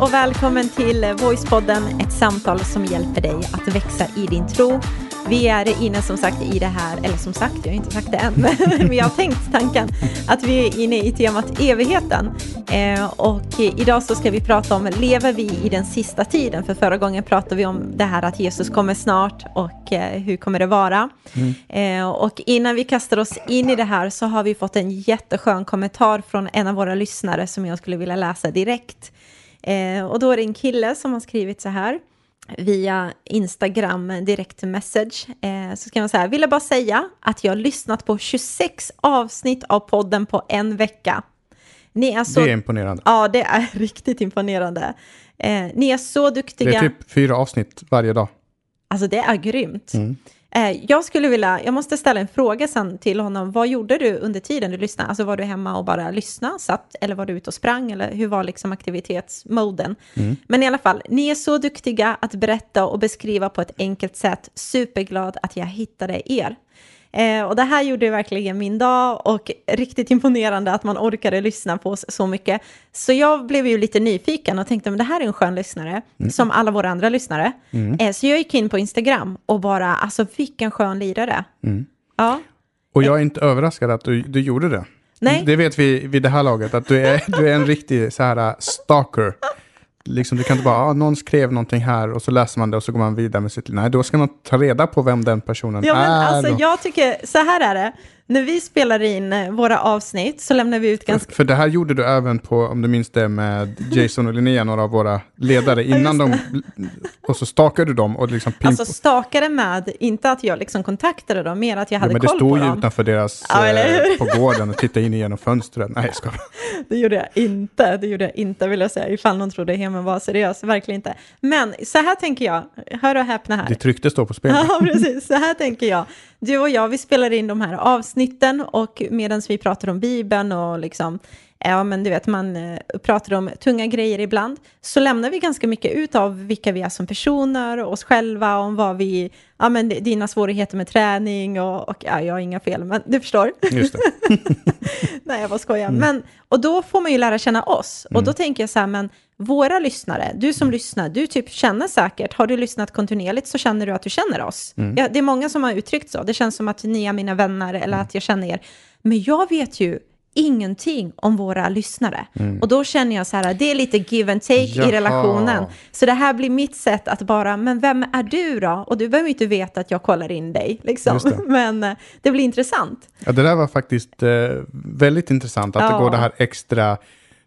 och välkommen till Voicepodden, ett samtal som hjälper dig att växa i din tro. Vi är inne som sagt i det här, eller som sagt, jag har inte sagt det än, men vi har tänkt tanken att vi är inne i temat evigheten. Eh, och idag så ska vi prata om, lever vi i den sista tiden? För förra gången pratade vi om det här att Jesus kommer snart och eh, hur kommer det vara? Mm. Eh, och innan vi kastar oss in i det här så har vi fått en jätteskön kommentar från en av våra lyssnare som jag skulle vilja läsa direkt. Eh, och då är det en kille som har skrivit så här via Instagram direct message. Eh, så ska man säga, ville bara säga att jag har lyssnat på 26 avsnitt av podden på en vecka. Ni är så, det är imponerande. Ja, det är riktigt imponerande. Eh, ni är så duktiga. Det är typ fyra avsnitt varje dag. Alltså det är grymt. Mm. Eh, jag skulle vilja, jag måste ställa en fråga sen till honom. Vad gjorde du under tiden du lyssnade? Alltså var du hemma och bara lyssnade, satt, eller var du ute och sprang? Eller hur var liksom aktivitetsmoden? Mm. Men i alla fall, ni är så duktiga att berätta och beskriva på ett enkelt sätt. Superglad att jag hittade er. Eh, och det här gjorde verkligen min dag och riktigt imponerande att man orkade lyssna på oss så mycket. Så jag blev ju lite nyfiken och tänkte, men det här är en skön lyssnare, mm. som alla våra andra lyssnare. Mm. Eh, så jag gick in på Instagram och bara, alltså vilken skön lirare. Mm. Ja. Och jag är inte överraskad att du, du gjorde det. Nej. Det vet vi vid det här laget, att du är, du är en riktig så här uh, stalker. Liksom, du kan inte bara, ah, någon skrev någonting här och så läser man det och så går man vidare med sitt liv. Nej, då ska man ta reda på vem den personen ja, men är. Alltså, jag tycker, så här är det, när vi spelar in eh, våra avsnitt så lämnar vi ut ganska... För, för det här gjorde du även på, om du minns det, med Jason och Linnea, några av våra ledare, innan de... Och så stakade du dem och liksom... Pimp... Alltså stakade med, inte att jag liksom kontaktade dem, mer att jag hade ja, koll på dem. Men det stod ju utanför deras... Ja, eh, på gården och tittade in genom fönstret. Nej, ska Det gjorde jag inte, det gjorde jag inte vill jag säga, ifall någon trodde Hemen var seriös, verkligen inte. Men så här tänker jag, hör och häpna här. Ditt rykte står på spel. Ja, precis, så här tänker jag. Du och jag, vi spelar in de här avsnitten och medan vi pratar om Bibeln och liksom, ja men du vet, man uh, pratar om tunga grejer ibland, så lämnar vi ganska mycket ut av vilka vi är som personer, oss själva, om vad vi, ja men dina svårigheter med träning och, och ja, jag har inga fel, men du förstår. Just det. Nej, jag bara skojar. Mm. Men, och då får man ju lära känna oss, och då mm. tänker jag så här, men våra lyssnare, du som mm. lyssnar, du typ känner säkert, har du lyssnat kontinuerligt så känner du att du känner oss. Mm. Ja, det är många som har uttryckt så, det känns som att ni är mina vänner eller mm. att jag känner er. Men jag vet ju ingenting om våra lyssnare. Mm. Och då känner jag så här, det är lite give and take Jaha. i relationen. Så det här blir mitt sätt att bara, men vem är du då? Och du behöver inte veta att jag kollar in dig, liksom. Men eh, det blir intressant. Ja, det där var faktiskt eh, väldigt intressant, att ja. det går det här extra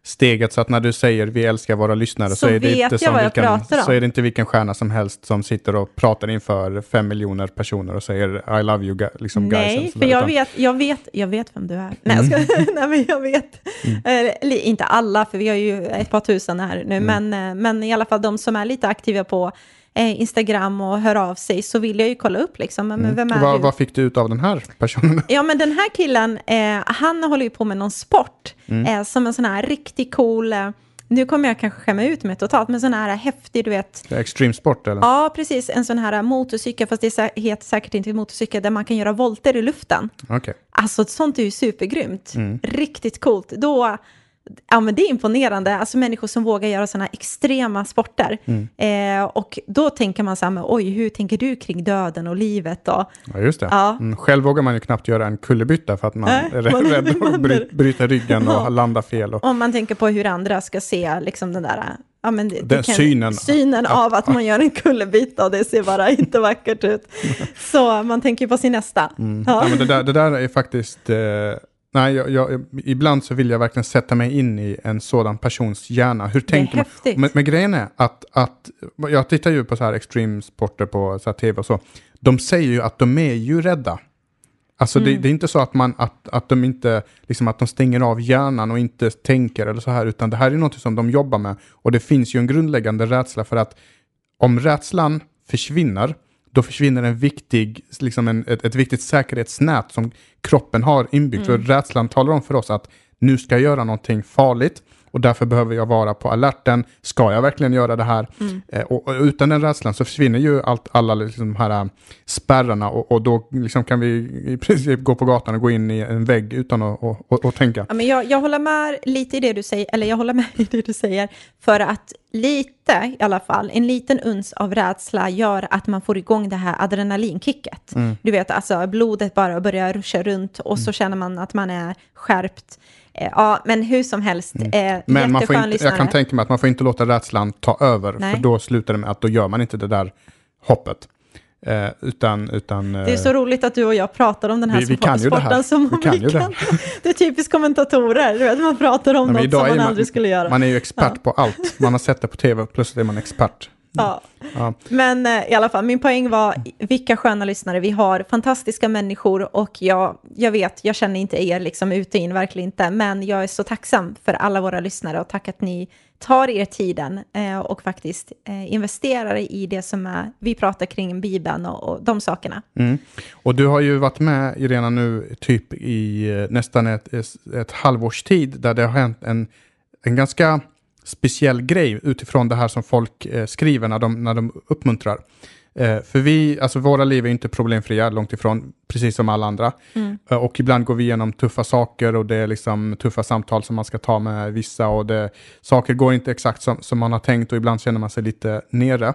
steget så att när du säger vi älskar våra lyssnare så, så är, det inte som vilken, så är det inte vilken stjärna som helst som sitter och pratar inför fem miljoner personer och säger I love you liksom Nej, guys. för jag vet, jag, vet, jag vet vem du är. Nej, jag, ska, nej men jag vet. Mm. Eh, inte alla, för vi har ju ett par tusen här nu, mm. men, eh, men i alla fall de som är lite aktiva på eh, Instagram och hör av sig så vill jag ju kolla upp liksom. Men mm. vem är vad, du? vad fick du ut av den här personen? Ja, men den här killen, eh, han håller ju på med någon sport mm. eh, som en sån här riktigt cool eh, nu kommer jag kanske skämma ut mig totalt, men sån här häftig, du vet. Extremsport eller? Ja, precis. En sån här motorcykel, fast det heter säkert inte motorcykel, där man kan göra volter i luften. Okay. Alltså sånt är ju supergrymt. Mm. Riktigt coolt. Då, Ja, men det är imponerande. Alltså människor som vågar göra sådana extrema sporter. Mm. Eh, och då tänker man så här, men, oj, hur tänker du kring döden och livet? Och, ja, just det. Ja. Mm, själv vågar man ju knappt göra en kullerbytta för att man äh, är rädd att bry, bryta ryggen och ja. landa fel. Och... Om man tänker på hur andra ska se liksom den där Ja, men det, den det kan, synen. synen av att man gör en kullerbytta och det ser bara inte vackert ut. Så man tänker på sin nästa. Mm. Ja. ja. men det, där, det där är faktiskt eh, Nej, jag, jag, ibland så vill jag verkligen sätta mig in i en sådan persons hjärna. Hur tänker man? Men, men, grejen är att, att, jag tittar ju på så här extremsporter på så tv och så. De säger ju att de är ju rädda. Alltså mm. det, det, är inte så att, man, att, att de inte, liksom att de stänger av hjärnan och inte tänker eller så här, utan det här är något som de jobbar med. Och det finns ju en grundläggande rädsla för att om rädslan försvinner, då försvinner en viktig, liksom en, ett, ett viktigt säkerhetsnät som kroppen har inbyggt. Mm. För rädslan talar om för oss att nu ska jag göra någonting farligt och därför behöver jag vara på alerten. Ska jag verkligen göra det här? Mm. Eh, och, och, utan den rädslan så försvinner ju allt, alla liksom här äh, spärrarna och, och, då liksom kan vi i princip gå på gatan och gå in i en vägg utan att och, och, tänka. Ja, men jag, jag håller med lite i det du säger, eller jag håller med i det du säger, för att lite i alla fall, en liten uns av rädsla gör att man får igång det här adrenalinkicket. Mm. Du vet, alltså blodet bara börjar ruscha runt och så mm. känner man att man är skärpt. Eh, ja, men hur som helst, mm. eh, Men man får inte, jag kan tänka mig att man får inte låta rädslan ta över, Nej. för då slutar det med att då gör man inte det där hoppet. Eh, utan, utan, det är så roligt att du och jag pratar om den här vi, sporten här. som vi kan. Vi kan. Det. det är typiskt kommentatorer, du vet, man pratar om något som man, man aldrig skulle göra. Man är ju expert ja. på allt, man har sett det på tv, plötsligt är man expert. Ja. ja. men eh, i alla fall, min poäng var vilka sköna lyssnare vi har, fantastiska människor och jag, jag vet, jag känner inte er liksom ut och in, verkligen inte, men jag är så tacksam för alla våra lyssnare och tack att ni tar er tiden eh, och faktiskt eh, investerar i det som är, vi pratar kring Bibeln och, och de sakerna. Mm. Och du har ju varit med Irena nu typ i eh, nästan ett, ett halvårs tid där det har hänt en, en ganska speciell grej utifrån det här som folk eh, skriver när de, när de uppmuntrar. Eh, för vi, alltså våra liv är inte problemfria, långt ifrån, precis som alla andra. Mm. Eh, och ibland går vi igenom tuffa saker och det är liksom tuffa samtal som man ska ta med vissa och det, saker går inte exakt som, som man har tänkt och ibland känner man sig lite nere.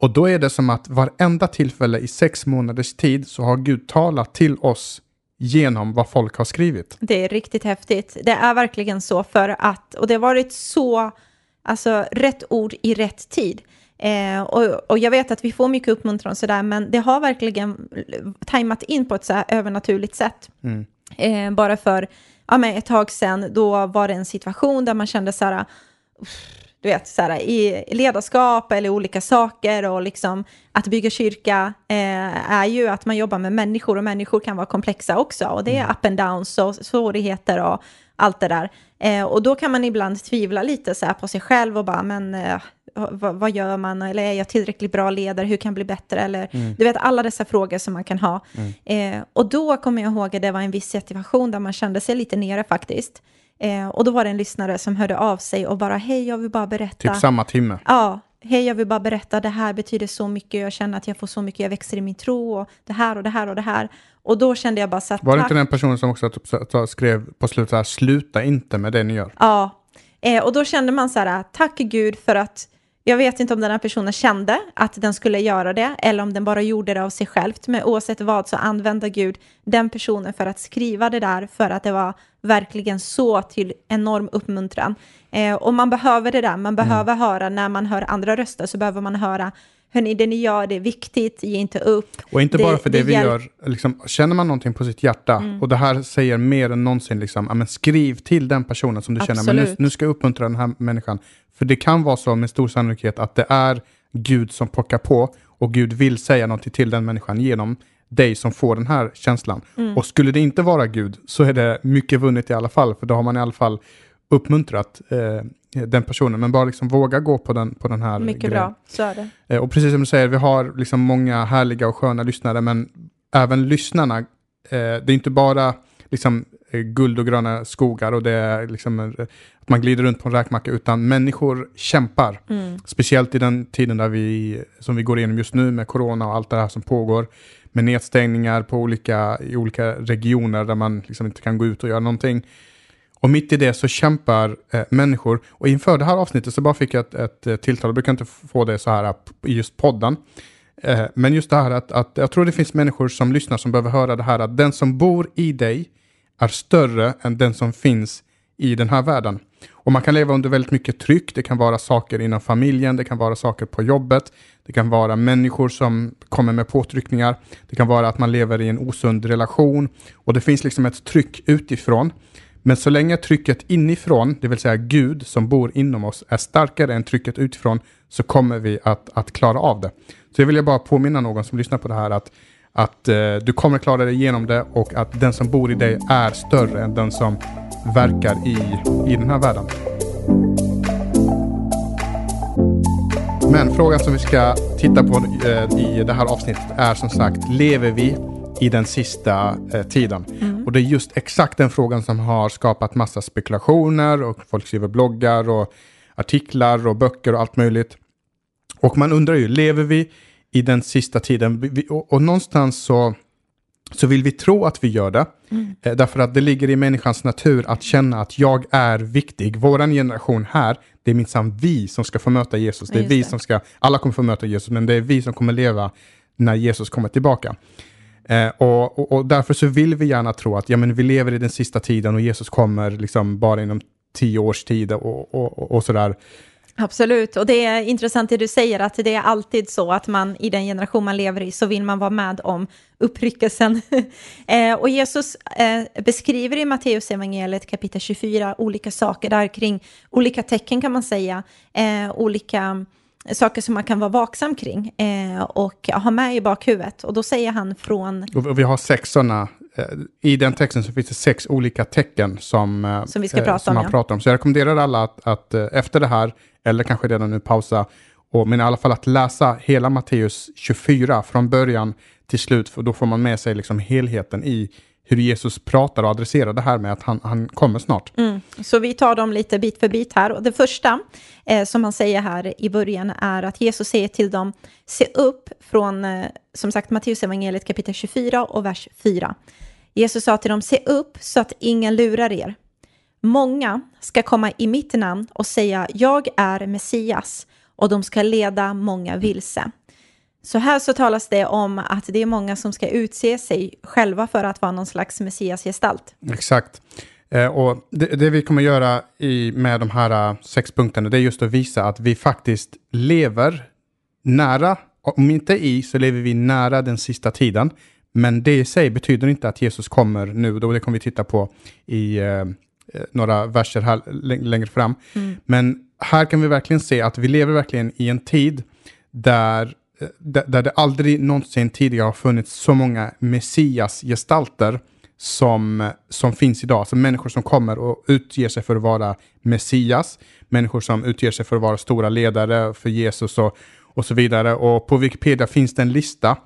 Och då är det som att varenda tillfälle i sex månaders tid så har Gud talat till oss genom vad folk har skrivit. Det är riktigt häftigt. Det är verkligen så för att, och det har varit så, alltså rätt ord i rätt tid. Eh, och, och, jag vet att vi får mycket uppmuntran sådär, men det har verkligen tajmat in på ett så här övernaturligt sätt. Mm. Eh, bara för ja, men ett tag sedan, då var det en situation där man kände så här, du vet, så här, i ledarskap eller olika saker och liksom att bygga kyrka eh, är ju att man jobbar med människor och människor kan vara komplexa också och det är mm. up and downs och svårigheter och allt det där. Eh, och då kan man ibland tvivla lite så på sig själv och bara, men eh, vad, vad, gör man? Eller är jag tillräckligt bra ledare? Hur kan jag bli bättre? Eller mm. du vet alla dessa frågor som man kan ha. Mm. Eh, och då kommer jag ihåg att det var en viss situation där man kände sig lite nere faktiskt. Eh, och då var det en lyssnare som hörde av sig och bara, hej jag vill bara berätta. Typ samma timme. Ja, hej jag vill bara berätta, det här betyder så mycket, jag känner att jag får så mycket, jag växer i min tro och det här och det här och det här. Och då kände jag bara så att... Var det inte den personen som också typ, skrev på slutet här, sluta inte med det ni gör? Ja, eh, och då kände man så här, tack Gud för att jag vet inte om den här personen kände att den skulle göra det eller om den bara gjorde det av sig själv. Men oavsett vad så använde Gud den personen för att skriva det där för att det var verkligen så till enorm uppmuntran. Eh, och man behöver det där, man behöver mm. höra när man hör andra röster så behöver man höra hörni, det ni gör det är viktigt, ge inte upp. Och inte det, bara för det, det vi gör, liksom, känner man någonting på sitt hjärta, mm. och det här säger mer än någonsin, liksom, ja, skriv till den personen som du Absolut. känner, men nu, nu ska jag uppmuntra den här människan. För det kan vara så med stor sannolikhet att det är Gud som pockar på och Gud vill säga någonting till den människan genom dig som får den här känslan. Mm. Och skulle det inte vara Gud så är det mycket vunnet i alla fall, för då har man i alla fall uppmuntrat eh, den personen, men bara liksom våga gå på den, på den här Mycket grejen. bra, så är det. Eh, och precis som du säger, vi har liksom många härliga och sköna lyssnare, men även lyssnarna, eh, det är inte bara liksom eh, guld och gröna skogar och det är liksom att man glider runt på en räkmacka, utan människor kämpar. Mm. Speciellt i den tiden där vi, som vi går igenom just nu med corona och allt det här som pågår, med nedstängningar på olika, i olika regioner där man liksom inte kan gå ut och göra någonting. Och mitt i det så kämpar eh, människor. Och inför det här avsnittet så bara fick jag ett, ett, ett tilltal. Jag brukar inte få det så här eh, i just podden. Eh, men just det här att, att jag tror det finns människor som lyssnar som behöver höra det här att den som bor i dig är större än den som finns i den här världen. Och man kan leva under väldigt mycket tryck. Det kan vara saker inom familjen, det kan vara saker på jobbet, det kan vara människor som kommer med påtryckningar. Det kan vara att man lever i en osund relation och det finns liksom ett tryck utifrån. Men så länge trycket inifrån, det vill säga Gud som bor inom oss, är starkare än trycket utifrån så kommer vi att, att klara av det. Så jag vill bara påminna någon som lyssnar på det här att, att eh, du kommer klara dig igenom det och att den som bor i dig är större än den som verkar i, i den här världen. Men frågan som vi ska titta på eh, i det här avsnittet är som sagt, lever vi i den sista eh, tiden? Mm. Och det är just exakt den frågan som har skapat massa spekulationer och folk skriver bloggar och artiklar och böcker och allt möjligt. Och man undrar ju, lever vi i den sista tiden? Och, och någonstans så så vill vi tro att vi gör det. Mm. Eh, därför att det ligger i människans natur att känna att jag är viktig. Våran generation här, det är minsann vi som ska få möta Jesus. Det är vi som ska, alla kommer få möta Jesus, men det är vi som kommer leva när Jesus kommer tillbaka. Eh, och, och, och, därför så vill vi gärna tro att ja, men vi lever i den sista tiden och Jesus kommer liksom bara inom tio års tid och, och, och sådär. Absolut, och det är intressant det du säger att det är alltid så att man i den generation man lever i så vill man vara med om uppryckelsen. eh, och Jesus eh, beskriver i Matteus evangeliet kapitel 24 olika saker där kring olika tecken kan man säga, eh, olika saker som man kan vara vaksam kring eh, och ha med i bakhuvudet. Och då säger han från... Och vi har sex sådana, eh, i den texten så finns det sex olika tecken som, eh, som vi ska prata som om. Man ja. pratar om. Så jag rekommenderar alla att, att efter det här, eller kanske redan nu pausa, och, men i alla fall att läsa hela Matteus 24 från början till slut, för då får man med sig liksom helheten i hur Jesus pratar och adresserar det här med att han, han kommer snart. Mm. Så vi tar dem lite bit för bit här. Och det första eh, som han säger här i början är att Jesus säger till dem, se upp från, eh, som sagt, Matteus evangeliet kapitel 24 och vers 4. Jesus sa till dem, se upp så att ingen lurar er. Många ska komma i mitt namn och säga, jag är Messias, och de ska leda många vilse. Så här så talas det om att det är många som ska utse sig själva för att vara någon slags messiasgestalt. Exakt. Eh, och det, det, vi kommer göra i, med de här uh, sex punkterna, det är just att visa att vi faktiskt lever nära, om inte i, så lever vi nära den sista tiden. Men det i sig betyder inte att Jesus kommer nu, då det kommer vi titta på i uh, några verser här längre fram. Mm. Men här kan vi verkligen se att vi lever verkligen i en tid där där det aldrig någonsin tidigare har funnits så många messiasgestalter som, som finns idag. Alltså människor som kommer och utger sig för att vara Messias, människor som utger sig för att vara stora ledare för Jesus och, och så vidare. Och på Wikipedia finns det en lista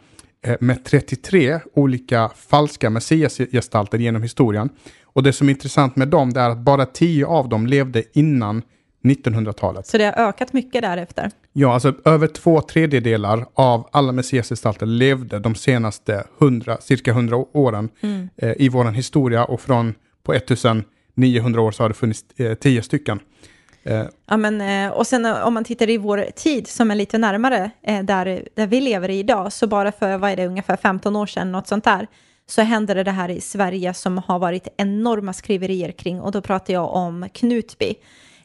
eh, med 33 olika falska messiasgestalter genom historien. Och det som är intressant med dem är att bara 10 av dem levde innan 1900-talet. Så det har ökat mycket därefter? Ja, alltså över två tredjedelar av alla messiasgestalter levde de senaste 100, cirka 100 åren mm. eh, i vår historia och från på 1900 år så har det funnits eh, tio stycken. Eh. Ja, men, eh, och sen eh, om man tittar i vår tid som är lite närmare eh, där, där vi lever i idag, så bara för vad är det, ungefär 15 år sedan, något sånt där, så hände det här i Sverige som har varit enorma skriverier kring och då pratar jag om Knutby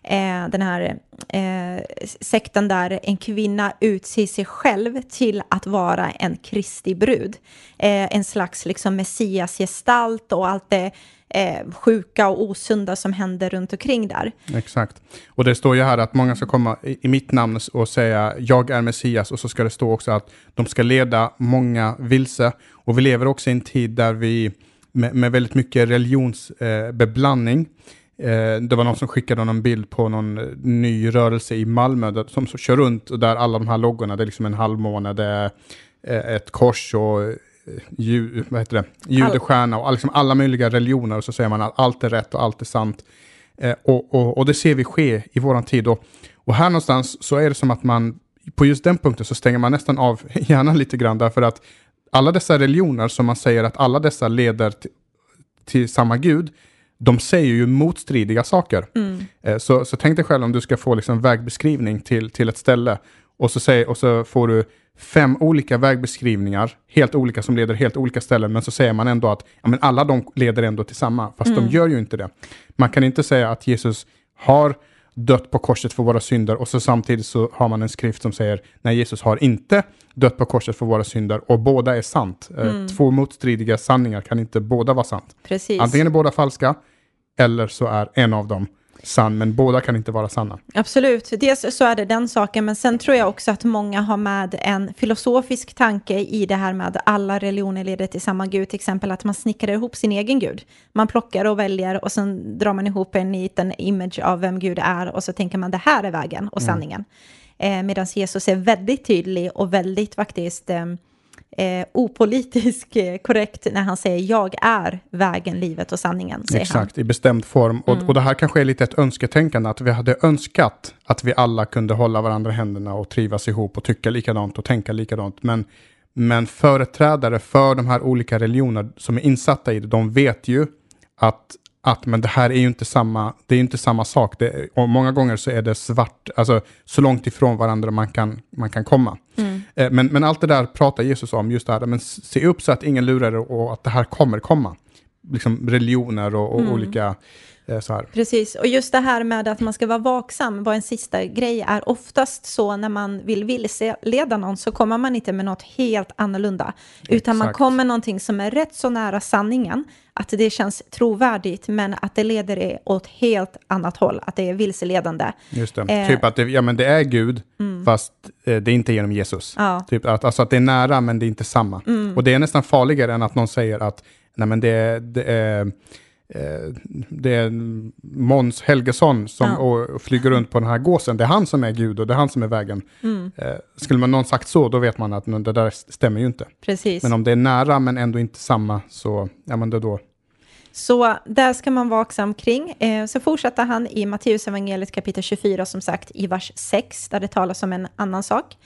eh, den här eh, sekten där en kvinna utser sig själv till att vara en Kristi brud. Eh, en slags liksom messiasgestalt och allt det eh, sjuka och osunda som händer runt omkring där. Exakt. Och det står ju här att många ska komma i, i mitt namn och säga jag är Messias och så ska det stå också att de ska leda många vilse. Och vi lever också i en tid där vi med, med väldigt mycket religionsbeblandning Eh, Eh, det var någon som skickade någon bild på någon eh, ny rörelse i Malmö där, som så kör runt och där alla de här loggorna, det är liksom en halvmåne, det är eh, ett kors och vad heter det, judestjärna och liksom alla möjliga religioner och så säger man att allt är rätt och allt är sant. Och, och, och, det ser vi ske i våran tid. Och, och här någonstans så är det som att man, på just den punkten så stänger man nästan av hjärnan lite grann därför att alla dessa religioner som man säger att alla dessa leder till, till samma gud, de säger ju motstridiga saker. Mm. Eh, så, så tänk dig själv om du ska få liksom vägbeskrivning till, till ett ställe och så, säger, och så får du fem olika vägbeskrivningar, helt olika som leder helt olika ställen, men så säger man ändå att ja, men alla de leder ändå till samma, fast mm. de gör ju inte det. Man kan inte säga att Jesus har dött på korset för våra synder och så samtidigt så har man en skrift som säger nej, Jesus har inte dött på korset för våra synder och båda är sant. Eh, mm. Två motstridiga sanningar kan inte båda vara sant. Precis. Antingen är båda falska eller så är en av dem sann, men båda kan inte vara sanna. Absolut, dels så är det den saken, men sen tror jag också att många har med en filosofisk tanke i det här med alla religioner leder till samma gud, till exempel att man snickrar ihop sin egen gud. Man plockar och väljer och sen drar man ihop en liten image av vem Gud är och så tänker man det här är vägen och mm. sanningen. Mm. Eh, Medan Jesus är väldigt tydlig och väldigt faktiskt eh, eh, opolitisk eh, korrekt när han säger jag är vägen, livet och sanningen. Exakt, han. i bestämd form. Och, mm. och det här kanske är lite ett önsketänkande, att vi hade önskat att vi alla kunde hålla varandra i händerna och trivas ihop och tycka likadant och tänka likadant. Men, Men företrädare för de här olika religionerna som är insatta i det, de vet ju att, att men det här är ju inte samma, det är inte samma sak. Det, och många gånger så är det svart, alltså så långt ifrån varandra man kan, man kan komma. Mm. Eh, men, men allt det där pratar Jesus om, just det här, men se upp så att ingen lurar och att det här kommer komma. Liksom religioner och, och mm. olika så här. Precis, och just det här med att man ska vara vaksam var en sista grej är oftast så när man vill vilseleda någon så kommer man inte med något helt annorlunda, utan Exakt. man kommer med någonting som är rätt så nära sanningen, att det känns trovärdigt, men att det leder det åt helt annat håll, att det är vilseledande. Just det, eh, typ att det, ja, men det är Gud, mm. fast eh, det är inte genom Jesus. Ja. Typ att, alltså att det är nära, men det är inte samma. Mm. Och det är nästan farligare än att någon säger att nej, men det, det är Eh, det är Måns Helgesson som ja. flyger runt på den här gåsen. Det är han som är Gud och det är han som är vägen. Mm. Eh, skulle man någon sagt så, då vet man att det där stämmer ju inte. Precis. Men om det är nära men ändå inte samma, så ja, men det då. Så där ska man vara vaksam kring. Eh, så fortsätter han i Matteus evangeliet kapitel 24, som sagt, i vers 6, där det talas om en annan sak.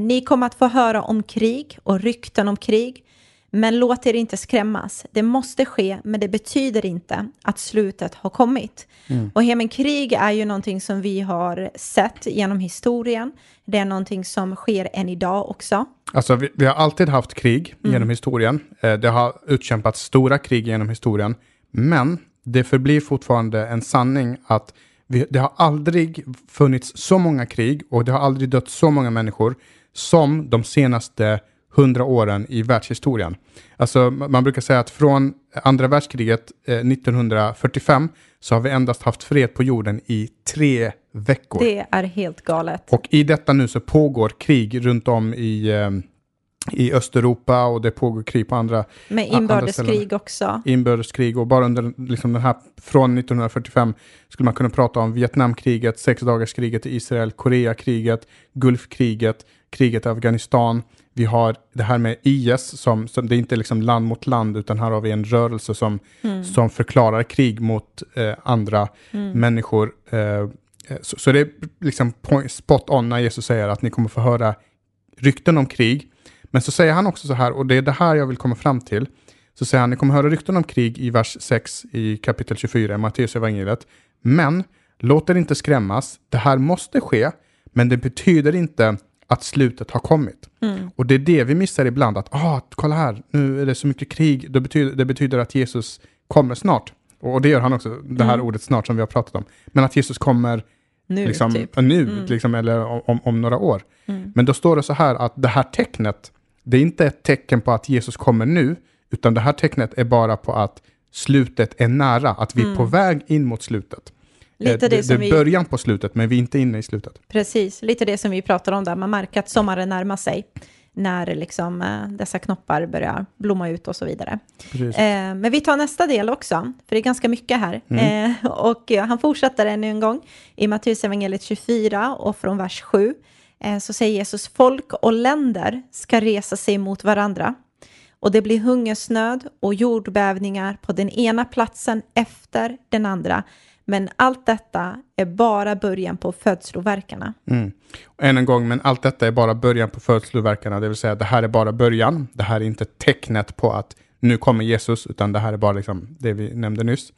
Ni kommer att få höra om krig och rykten om krig. Men låt er inte skrämmas. Det måste ske, men det betyder inte att slutet har kommit. Mm. Och hemen krig är ju någonting som vi har sett genom historien. Det är någonting som sker än idag också. Alltså, vi, vi har alltid haft krig mm. genom historien. Eh, det har utkämpats stora krig genom historien. Men det förblir fortfarande en sanning att vi, det har aldrig funnits så många krig och det har aldrig dött så många människor som de senaste hundra åren i världshistorien. Alltså, man brukar säga att från andra världskriget eh, 1945 så har vi endast haft fred på jorden i tre veckor. Det är helt galet. Och i detta nu så pågår krig runt om i, eh, i Östeuropa och det pågår krig på andra Med inbördeskrig också. Inbördeskrig och bara under liksom den här, från 1945 skulle man kunna prata om Vietnamkriget, sexdagarskriget i Israel, Koreakriget, Gulfkriget, kriget i Afghanistan, vi har det här med IS, som, som det är inte liksom land mot land, utan här har vi en rörelse som, mm. som förklarar krig mot eh, andra mm. människor. Eh, eh så, så, det är liksom spot on när Jesus säger att ni kommer få höra rykten om krig. Men så säger han också så här, och det är det här jag vill komma fram till. Så säger han, ni kommer höra rykten om krig i vers 6 i kapitel 24 i Matteus evangeliet. Men låt er inte skrämmas, det här måste ske, men det betyder inte att slutet har kommit. Mm. Och det är det vi missar ibland, att ah, kolla här, nu är det så mycket krig, det betyder, det betyder att Jesus kommer snart. Och det gör han också, det här mm. ordet snart som vi har pratat om. Men att Jesus kommer nu, liksom, typ. nu mm. liksom, eller om, om, några år. Mm. Men då står det så här att det här tecknet, det är inte ett tecken på att Jesus kommer nu, utan det här tecknet är bara på att slutet är nära, att vi är på mm. väg in mot slutet. Lite det, det, det är början på slutet, men vi är inte inne i slutet. Precis, lite det som vi pratar om där, man märker att sommaren närmar sig när liksom, eh, dessa knoppar börjar blomma ut och så vidare. Eh, men vi tar nästa del också, för det är ganska mycket här. Mm. Eh, och han fortsätter ännu en gång i Matteus evangeliet 24 och från vers 7 eh, så säger Jesus folk och länder ska resa sig mot varandra och det blir hungersnöd och jordbävningar på den ena platsen efter den andra men allt detta är bara början på födsloverkarna. Mm. Än en gång, men allt detta är bara början på födsloverkarna, det vill säga det här är bara början. Det här är inte tecknet på att nu kommer Jesus, utan det här är bara liksom det vi nämnde nyss.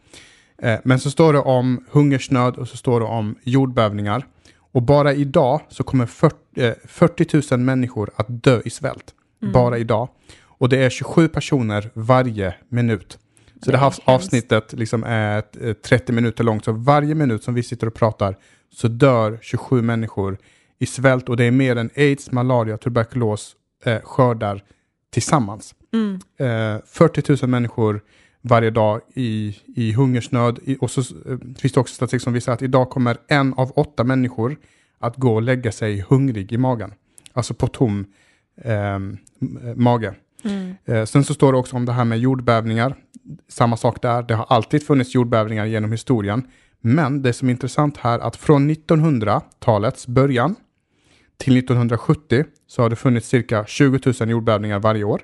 Eh, men så står det om hungersnöd och så står det om jordbävningar. Och bara idag så kommer 40, eh, 40 000 människor att dö i svält. Mm. Bara idag. Och det är 27 personer varje minut. Så det här avsnittet liksom är 30 minuter långt, så varje minut som vi sitter och pratar så dör 27 människor i svält och det är mer än aids, malaria, tuberkulos eh, skördar tillsammans. Mm. Eh, 40 000 människor varje dag i, i hungersnöd. I, och så eh, finns det också statistik som visar att idag kommer en av åtta människor att gå och lägga sig hungrig i magen. Alltså på tom eh, mage. Mm. Eh, sen så står det också om det här med jordbävningar. Samma sak där, det har alltid funnits jordbävningar genom historien. Men det som är intressant här att från 1900-talets början till 1970 så har det funnits cirka 20 000 jordbävningar varje år.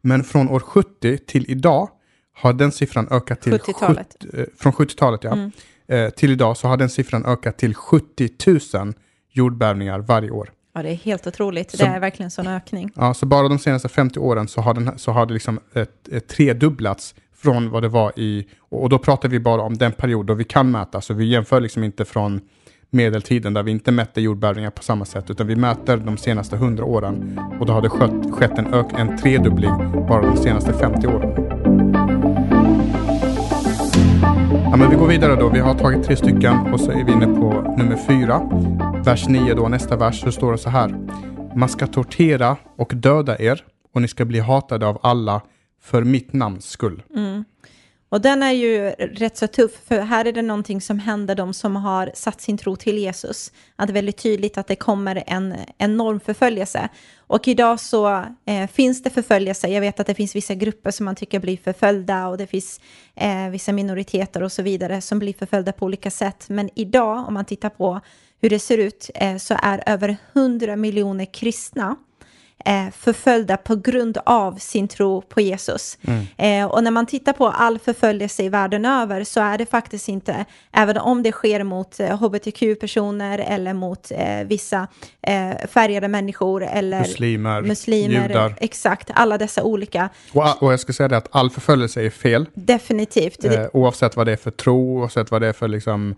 Men från år 70 till idag har den siffran ökat till 70-talet. 70, eh, från 70-talet ja. Mm. Eh, till idag så har den siffran ökat till 70 000 jordbävningar varje år. Ja, det är helt otroligt. Så, det är verkligen en sån ökning. Ja, så bara de senaste 50 åren så har, den, så har det liksom ett, ett tredubblats från vad det var i, och då pratar vi bara om den period då vi kan mäta, så vi jämför liksom inte från medeltiden där vi inte mätte jordbävningar på samma sätt, utan vi mäter de senaste 100 åren och då har det skett, skett en, ök, en tredubbling bara de senaste 50 åren. Ja, men vi går vidare då. Vi har tagit tre stycken och så är vi inne på nummer fyra. Vers 9 då, nästa vers, så står det så här. Man ska tortera och döda er och ni ska bli hatade av alla för mitt namns skull. Mm. Och den är ju rätt så tuff, för här är det någonting som händer de som har satt sin tro till Jesus. Att det är väldigt tydligt att det kommer en enorm förföljelse. Och idag så eh, finns det förföljelse. Jag vet att det finns vissa grupper som man tycker blir förföljda och det finns eh, vissa minoriteter och så vidare som blir förföljda på olika sätt. Men idag, om man tittar på hur det ser ut, eh, så är över 100 miljoner kristna eh, förföljda på grund av sin tro på Jesus. Mm. Eh, och när man tittar på all förföljelse i världen över så är det faktiskt inte, även om det sker mot hbtq-personer eller mot vissa färgade människor eller muslimer, muslimer judar. Exakt, alla dessa olika. Och, och jag ska säga det att all förföljelse är fel. Definitivt. Eh, oavsett vad det är för tro, oavsett vad det är för liksom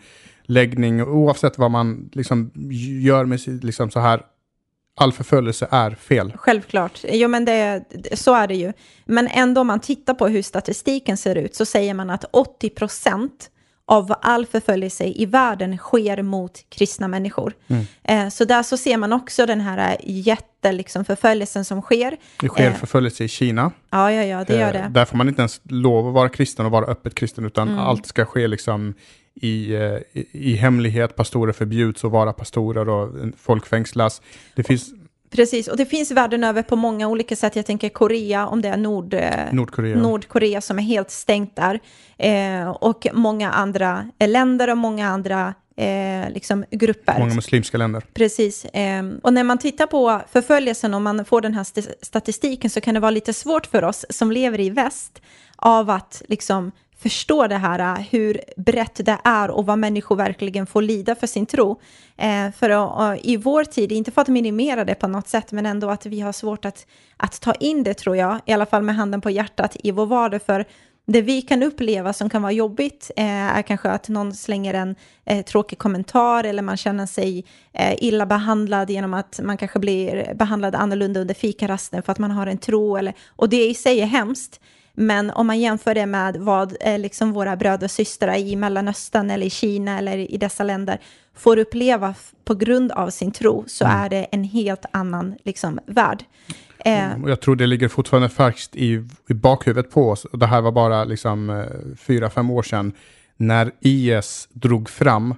läggning, oavsett vad man liksom gör med liksom så här all förföljelse är fel. Självklart, jo men det, så är det ju. Men ändå om man tittar på hur statistiken ser ut så säger man att 80 procent av all förföljelse i världen sker mot kristna människor. Mm. Eh, så där så ser man också den här jätteförföljelsen liksom, som sker. Det sker eh, förföljelse i Kina. Ja, ja, ja, det gör det. Eh, där får man inte ens lov att vara kristen och vara öppet kristen, utan mm. allt ska ske liksom i, eh, i, i hemlighet. Pastorer förbjuds att vara pastorer och folk fängslas. Det finns Precis, och det finns världen över på många olika sätt. Jag tänker Korea, om det är Nord, eh, Nordkorea. Nordkorea som är helt stängt där. Eh, och många andra länder och många andra eh, liksom grupper. Många muslimska länder. Precis. Eh, och när man tittar på förföljelsen och man får den här st statistiken så kan det vara lite svårt för oss som lever i väst av att liksom förstå det här, äh, hur brett det är och vad människor verkligen får lida för sin tro. Eh, för att, i vår tid, inte för att minimera det på något sätt, men ändå att vi har svårt att, att ta in det tror jag, i alla fall med handen på hjärtat i vår vardag. För det vi kan uppleva som kan vara jobbigt eh, är kanske att någon slänger en eh, tråkig kommentar eller man känner sig eh, illa behandlad genom att man kanske blir behandlad annorlunda under fikarasten för att man har en tro. Eller, och det i sig är hemskt. Men om man jämför det med vad eh, liksom våra bröder och systrar i Mellanöstern eller i Kina eller i dessa länder får uppleva på grund av sin tro så mm. är det en helt annan liksom, värld. Eh, mm, jag tror det ligger fortfarande färskt i, i bakhuvudet på oss. Det här var bara liksom, eh, fyra, fem år sedan när IS drog fram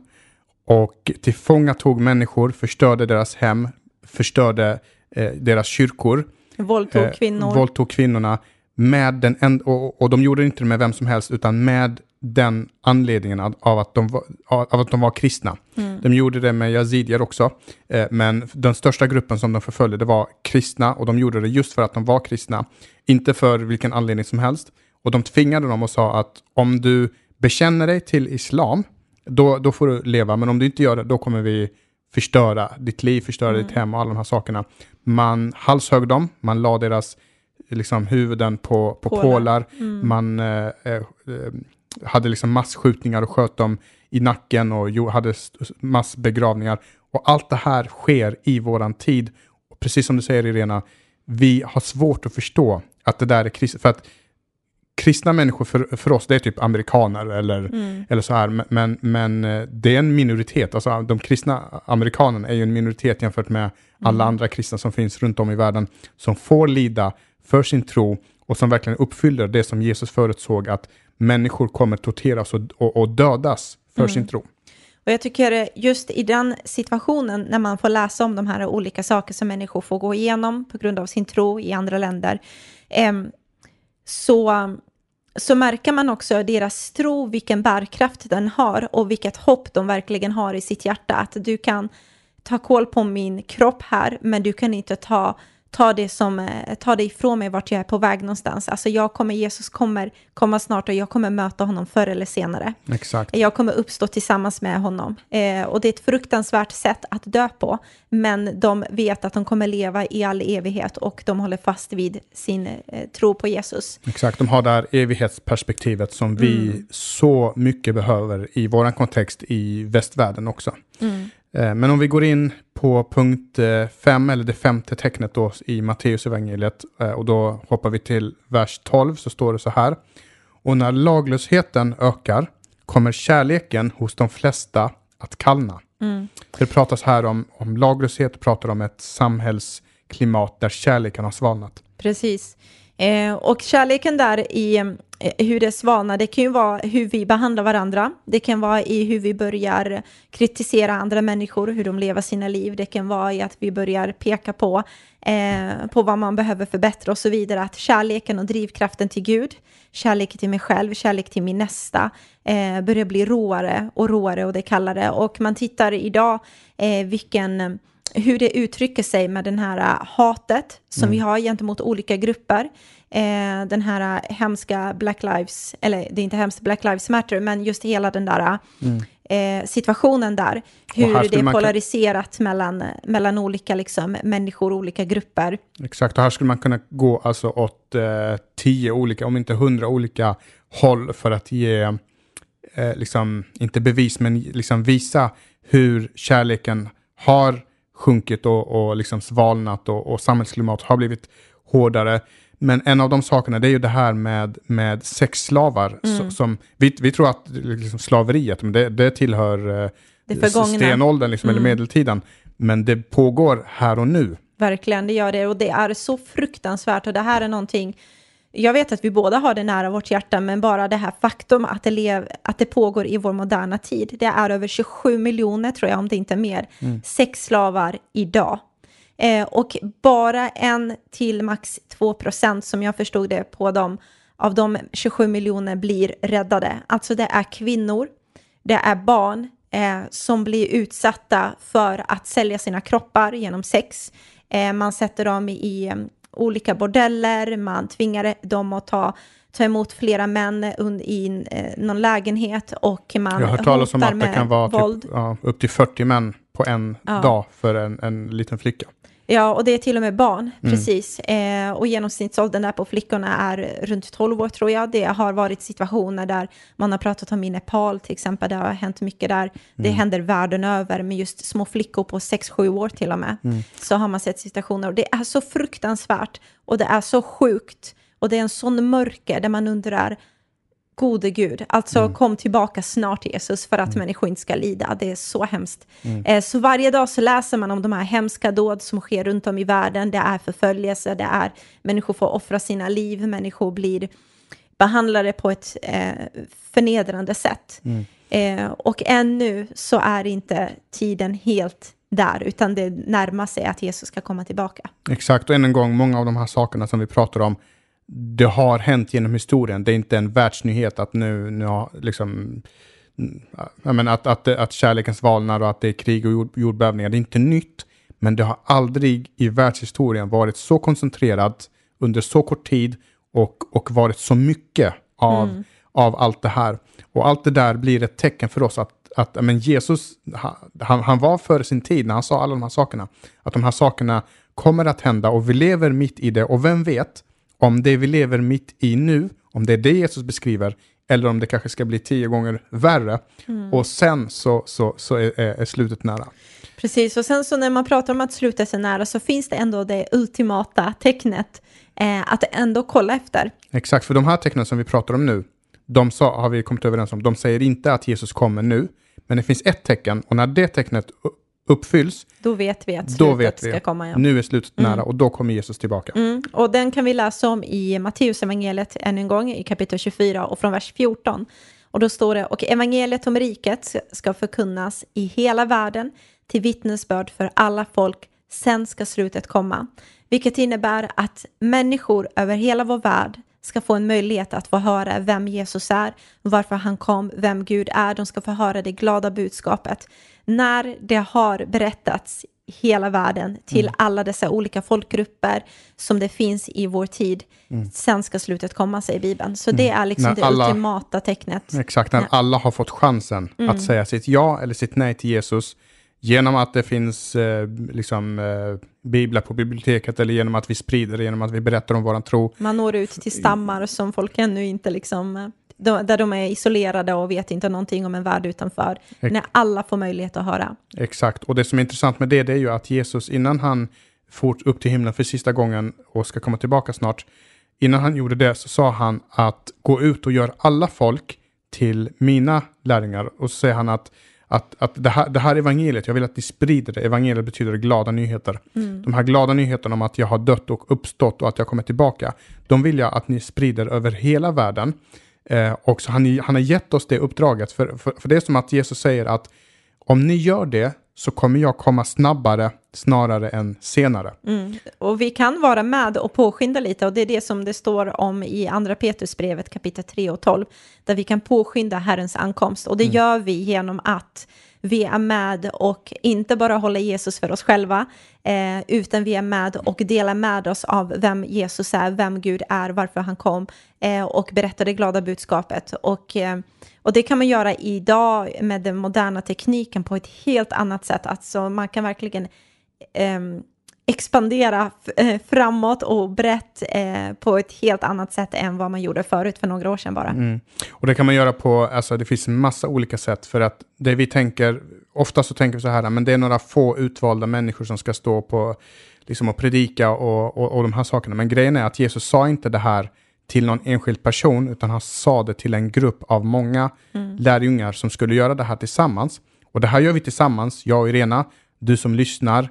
och tillfångatog människor, förstörde deras hem, förstörde eh, deras kyrkor. Våldtog eh, kvinnor. Våldtog kvinnorna med den, och, och de gjorde inte det med vem som helst, utan med den anledningen av att de var, av att de var kristna. Mm. De gjorde det med yazidier också, eh, men den största gruppen som de förföljde var kristna och de gjorde det just för att de var kristna, inte för vilken anledning som helst. Och de tvingade dem och sa att om du bekänner dig till islam, då, då får du leva, men om du inte gör det, då kommer vi förstöra ditt liv, förstöra mm. ditt hem och alla de här sakerna. Man halshögg dem, man la deras liksom huvuden på, på pålar. pålar. Mm. Man eh, eh, hade liksom massskjutningar och sköt dem i nacken och hade massbegravningar. Och allt det här sker i våran tid. Och precis som du säger Irena, vi har svårt att förstå att det där är kristet. För att kristna människor för, för oss, det är typ amerikaner eller, mm. eller så här. Men, men eh, det är en minoritet. Alltså de kristna amerikanerna är ju en minoritet jämfört med alla mm. andra kristna som finns runt om i världen. Som får lida för sin tro och som verkligen uppfyller det som Jesus förutsåg att människor kommer torteras och, och, och dödas för mm. sin tro. Och jag tycker just i den situationen när man får läsa om de här olika saker som människor får gå igenom på grund av sin tro i andra länder, eh, så, så märker man också deras tro, vilken bärkraft den har och vilket hopp de verkligen har i sitt hjärta. Att du kan ta koll på min kropp här, men du kan inte ta ta det, som, eh, ta det ifrån mig vart jag är på väg någonstans. Alltså jag kommer, Jesus kommer komma snart och jag kommer möta honom förr eller senare. Exakt. Jag kommer uppstå tillsammans med honom. Eh, och det är ett fruktansvärt sätt att dö på, men de vet att de kommer leva i all evighet och de håller fast vid sin eh, tro på Jesus. Exakt, de har det här evighetsperspektivet som vi mm. så mycket behöver i vår kontext i västvärlden också. Mm. Eh, men om vi går in på punkt 5, eh, eller det femte tecknet då i Matteus evangeliet eh, och då hoppar vi till vers 12 så står det så här. Och när laglösheten ökar kommer kärleken hos de flesta att kallna. Mm. Det pratas här om, om laglöshet, pratar om ett samhällsklimat där kärleken har svalnat. Precis. Eh, och kärleken där i Eh, hur det svalnar, det kan ju vara hur vi behandlar varandra. Det kan vara i hur vi börjar kritisera andra människor, hur de lever sina liv. Det kan vara i att vi börjar peka på, eh, på vad man behöver förbättra och så vidare. Att kärleken och drivkraften till Gud, kärlek till mig själv, kärlek till min nästa, eh, börjar bli råare och råare och det kallare. Och man tittar idag eh, vilken hur det uttrycker sig med den här äh, hatet som mm. vi har gentemot olika grupper. Eh, den här äh, hemska Black Lives, eller det är inte hemskt Black Lives Matter, men just hela den där äh, mm. eh, situationen där. Hur det är polariserat mellan, mellan olika liksom, människor, olika grupper. Exakt, och här skulle man kunna gå alltså åt eh, tio olika, om inte hundra olika håll för att ge, liksom, inte bevis, men liksom visa hur kärleken har sjunkit och, och liksom svalnat och, och samhällsklimat har blivit hårdare. Men en av de sakerna det är ju det här med, med sexslavar. Mm. Som, vi, vi tror att liksom slaveriet det, det tillhör eh, det stenåldern liksom, mm. eller medeltiden. Men det pågår här och nu. Verkligen, det gör det. Och det är så fruktansvärt. Och det här är någonting jag vet att vi båda har det nära vårt hjärta, men bara det här faktum att det, lev, att det pågår i vår moderna tid. Det är över 27 miljoner, tror jag, om det inte är mer, mm. sexslavar idag. Eh, och bara en till max 2 procent, som jag förstod det på dem, av de 27 miljoner blir räddade. Alltså det är kvinnor, det är barn eh, som blir utsatta för att sälja sina kroppar genom sex. Eh, man sätter dem i olika bordeller, man tvingar dem att ta, ta emot flera män i eh, någon lägenhet och man Jag har hört talas om att det kan vara typ, ja, upp till 40 män på en ja. dag för en, en liten flicka. Ja, och det är till och med barn, mm. precis. Eh, och genomsnittsåldern där på flickorna är runt 12 år tror jag. Det har varit situationer där man har pratat om i Nepal till exempel, det har hänt mycket där. Mm. Det händer världen över med just små flickor på 6-7 år till och med. Mm. Så har man sett situationer och det är så fruktansvärt och det är så sjukt. Och det är en sån mörker där man undrar, gode Gud, alltså mm. kom tillbaka snart Jesus för att mm. människor inte ska lida. Det är så hemskt. Mm. Eh, så varje dag så läser man om de här hemska dåd som sker runt om i världen. Det är förföljelse, det är människor får offra sina liv, människor blir behandlade på ett eh, förnedrande sätt. Mm. Eh, och ännu så är inte tiden helt där, utan det närmar sig att Jesus ska komma tillbaka. Exakt, och än en gång, många av de här sakerna som vi pratar om det har hänt genom historien. Det är inte en världsnyhet att nu, nu har liksom, menar, att, att, att kärleken svalnar och att det är krig och jord, jordbävningar. Det är inte nytt, men det har aldrig i världshistorien varit så koncentrerat under så kort tid och, och varit så mycket av, mm. av allt det här. Och allt det där blir ett tecken för oss att, att men Jesus, han, han var före sin tid när han sa alla de här sakerna. Att de här sakerna kommer att hända och vi lever mitt i det. Och vem vet, om det vi lever mitt i nu, om det är det Jesus beskriver, eller om det kanske ska bli tio gånger värre. Mm. Och sen så, så, så är, är, slutet nära. Precis, och sen så när man pratar om att slutet är nära så finns det ändå det ultimata tecknet eh, att ändå kolla efter. Exakt, för de här tecknen som vi pratar om nu, de sa, har vi kommit överens om, de säger inte att Jesus kommer nu, men det finns ett tecken och när det tecknet uppfylls, då vet vi att slutet vet vi. ska komma. Ja. Nu är slutet mm. nära och då kommer Jesus tillbaka. Mm. Och den kan vi läsa om i Matteus evangeliet än en gång i kapitel 24 och från vers 14. Och då står det, och evangeliet om riket ska förkunnas i hela världen till vittnesbörd för alla folk, sen ska slutet komma. Vilket innebär att människor över hela vår värld ska få en möjlighet att få höra vem Jesus är, varför han kom, vem Gud är. De ska få höra det glada budskapet. När det har berättats hela världen, till mm. alla dessa olika folkgrupper som det finns i vår tid. Mm. Sen ska slutet komma, säger Bibeln. Så det mm. är liksom när det alla, ultimata tecknet. Exakt, när alla har fått chansen att mm. säga sitt ja eller sitt nej till Jesus Genom att det finns eh, liksom, eh, biblar på biblioteket eller genom att vi sprider det, genom att vi berättar om våran tro. Man når ut till stammar som folk ännu inte liksom, eh, där de är isolerade och vet inte någonting om en värld utanför. Ex när alla får möjlighet att höra. Exakt, och det som är intressant med det, det är ju att Jesus innan han for upp till himlen för sista gången och ska komma tillbaka snart, innan han gjorde det så sa han att gå ut och gör alla folk till mina lärjungar. Och så säger han att att, att det, här, det här evangeliet, jag vill att ni sprider det. Evangeliet betyder glada nyheter. Mm. De här glada nyheterna om att jag har dött och uppstått och att jag kommer tillbaka, de vill jag att ni sprider över hela världen. Eh, och så han, han har gett oss det uppdraget, för, för, för det är som att Jesus säger att om ni gör det så kommer jag komma snabbare snarare än senare. Mm. Och vi kan vara med och påskynda lite och det är det som det står om i andra Petrusbrevet kapitel 3 och 12 där vi kan påskynda Herrens ankomst och det mm. gör vi genom att vi är med och inte bara håller Jesus för oss själva, eh, utan vi är med och delar med oss av vem Jesus är, vem Gud är, varför han kom eh, och berättar det glada budskapet. Och, eh, och det kan man göra idag med den moderna tekniken på ett helt annat sätt. Alltså man kan verkligen ehm, expandera eh, framåt och brett eh, på ett helt annat sätt än vad man gjorde förut för några år sedan bara. Mm. Och det kan man göra på, alltså det finns en massa olika sätt för att det vi tänker, ofta så tänker vi så här, men det är några få utvalda människor som ska stå på, liksom och predika och, och, och de här sakerna. Men grejen är att Jesus sa inte det här till någon enskild person, utan han sa det till en grupp av många mm. lärjungar som skulle göra det här tillsammans. Och det här gör vi tillsammans, jag och Irena, du som lyssnar,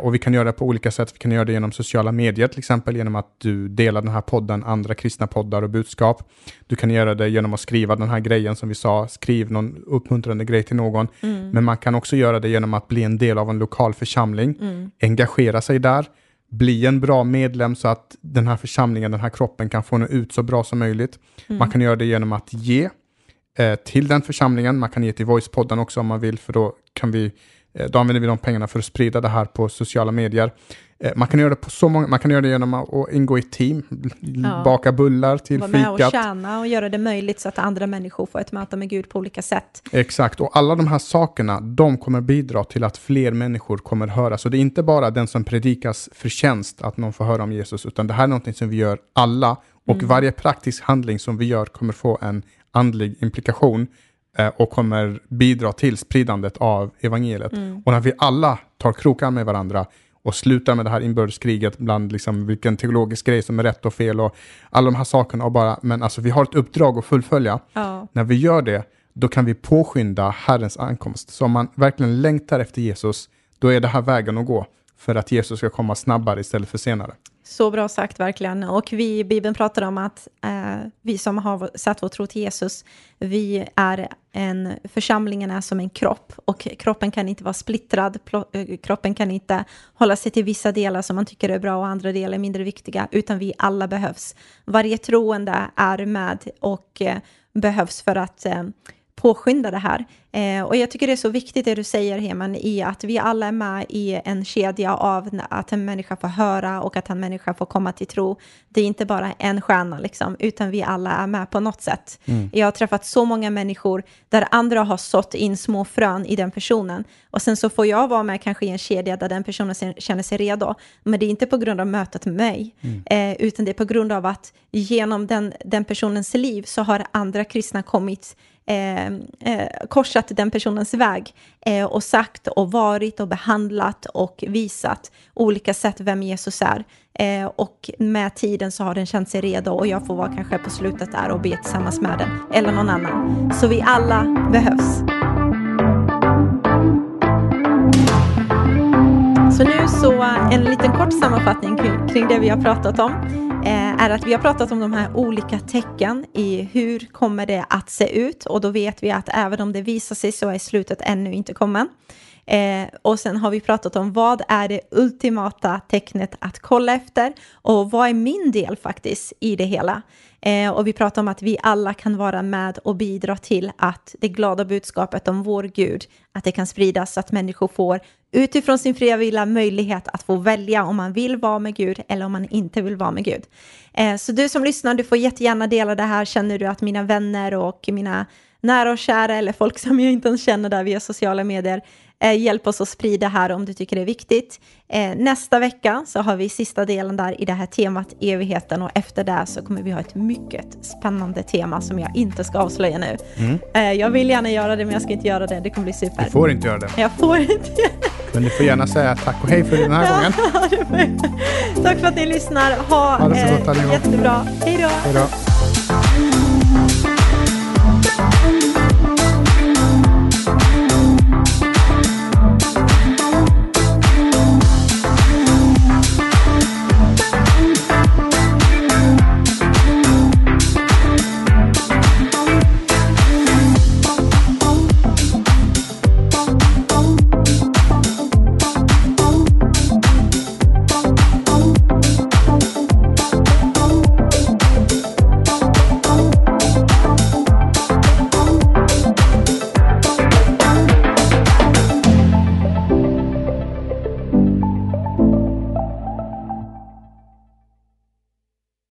och vi kan göra det på olika sätt. Vi kan göra det genom sociala medier, till exempel genom att du delar den här podden, andra kristna poddar och budskap. Du kan göra det genom att skriva den här grejen som vi sa, skriv någon uppmuntrande grej till någon. Mm. Men man kan också göra det genom att bli en del av en lokal församling, mm. engagera sig där, bli en bra medlem så att den här församlingen, den här kroppen kan få nå ut så bra som möjligt. Mm. Man kan göra det genom att ge eh, till den församlingen. Man kan ge till Voice-podden också om man vill, för då kan vi Eh, då använder vi de pengarna för att sprida det här på sociala medier. Eh, man kan göra det på så många, man kan göra det genom att ingå i team, ja. baka bullar till fikat. Vara med och tjäna och göra det möjligt så att andra människor får ett möte med Gud på olika sätt. Exakt, och alla de här sakerna, de kommer bidra till att fler människor kommer höra. Så det är inte bara den som predikas förtjänst att någon får höra om Jesus, utan det här är någonting som vi gör alla. Och mm. varje praktisk handling som vi gör kommer få en andlig implikation. Eh, och kommer bidra till spridandet av evangeliet. Mm. Och när vi alla tar krokan med varandra och slutar med det här inbördeskriget bland liksom vilken teologisk grej som är rätt och fel och alla de här sakerna och bara, men alltså vi har ett uppdrag att fullfölja. Ja. När vi gör det, då kan vi påskynda Herrens ankomst. Så om man verkligen längtar efter Jesus, då är det här vägen att gå för att Jesus ska komma snabbare istället för senare. Så bra sagt verkligen. Och vi i Bibeln pratar om att eh, vi som har satt vår tro till Jesus, vi är en, församlingen är som en kropp och kroppen kan inte vara splittrad, eh, kroppen kan inte hålla sig till vissa delar som man tycker är bra och andra delar är mindre viktiga, utan vi alla behövs. Varje troende är med och eh, behövs för att eh, påskynda det här. Eh, och jag tycker det är så viktigt det du säger Heman i att vi alla är med i en kedja av att en människa får höra och att en människa får komma till tro. Det är inte bara en stjärna liksom, utan vi alla är med på något sätt. Mm. Jag har träffat så många människor där andra har sått in små frön i den personen och sen så får jag vara med kanske i en kedja där den personen känner sig redo. Men det är inte på grund av mötet med mig, mm. eh, utan det är på grund av att genom den, den personens liv så har andra kristna kommit eh, eh, korsat den personens väg eh, och sagt och varit och behandlat och visat olika sätt vem Jesus är. Eh, och med tiden så har den känt sig redo och jag får vara kanske på slutet där och be tillsammans med den eller någon annan. Så vi alla behövs. Så en liten kort sammanfattning kring, kring det vi har pratat om eh, är att vi har pratat om de här olika tecken i hur kommer det att se ut och då vet vi att även om det visar sig så är slutet ännu inte kommen. Eh, och sen har vi pratat om vad är det ultimata tecknet att kolla efter och vad är min del faktiskt i det hela. Eh, och vi pratar om att vi alla kan vara med och bidra till att det glada budskapet om vår Gud, att det kan spridas så att människor får utifrån sin fria vilja möjlighet att få välja om man vill vara med Gud eller om man inte vill vara med Gud. Eh, så du som lyssnar, du får jättegärna dela det här. Känner du att mina vänner och mina nära och kära eller folk som jag inte ens känner där via sociala medier Eh, hjälp oss att sprida här om du tycker det är viktigt. Eh, nästa vecka så har vi sista delen där i det här temat evigheten och efter det så kommer vi ha ett mycket spännande tema som jag inte ska avslöja nu. Mm. Eh, jag vill gärna göra det men jag ska inte göra det. Det kommer bli super. Du får inte göra det. Jag får inte göra det. Men du får gärna säga tack och hej för den här gången. tack för att ni lyssnar. Ha, ha det så gott, eh, jättebra. Hej då.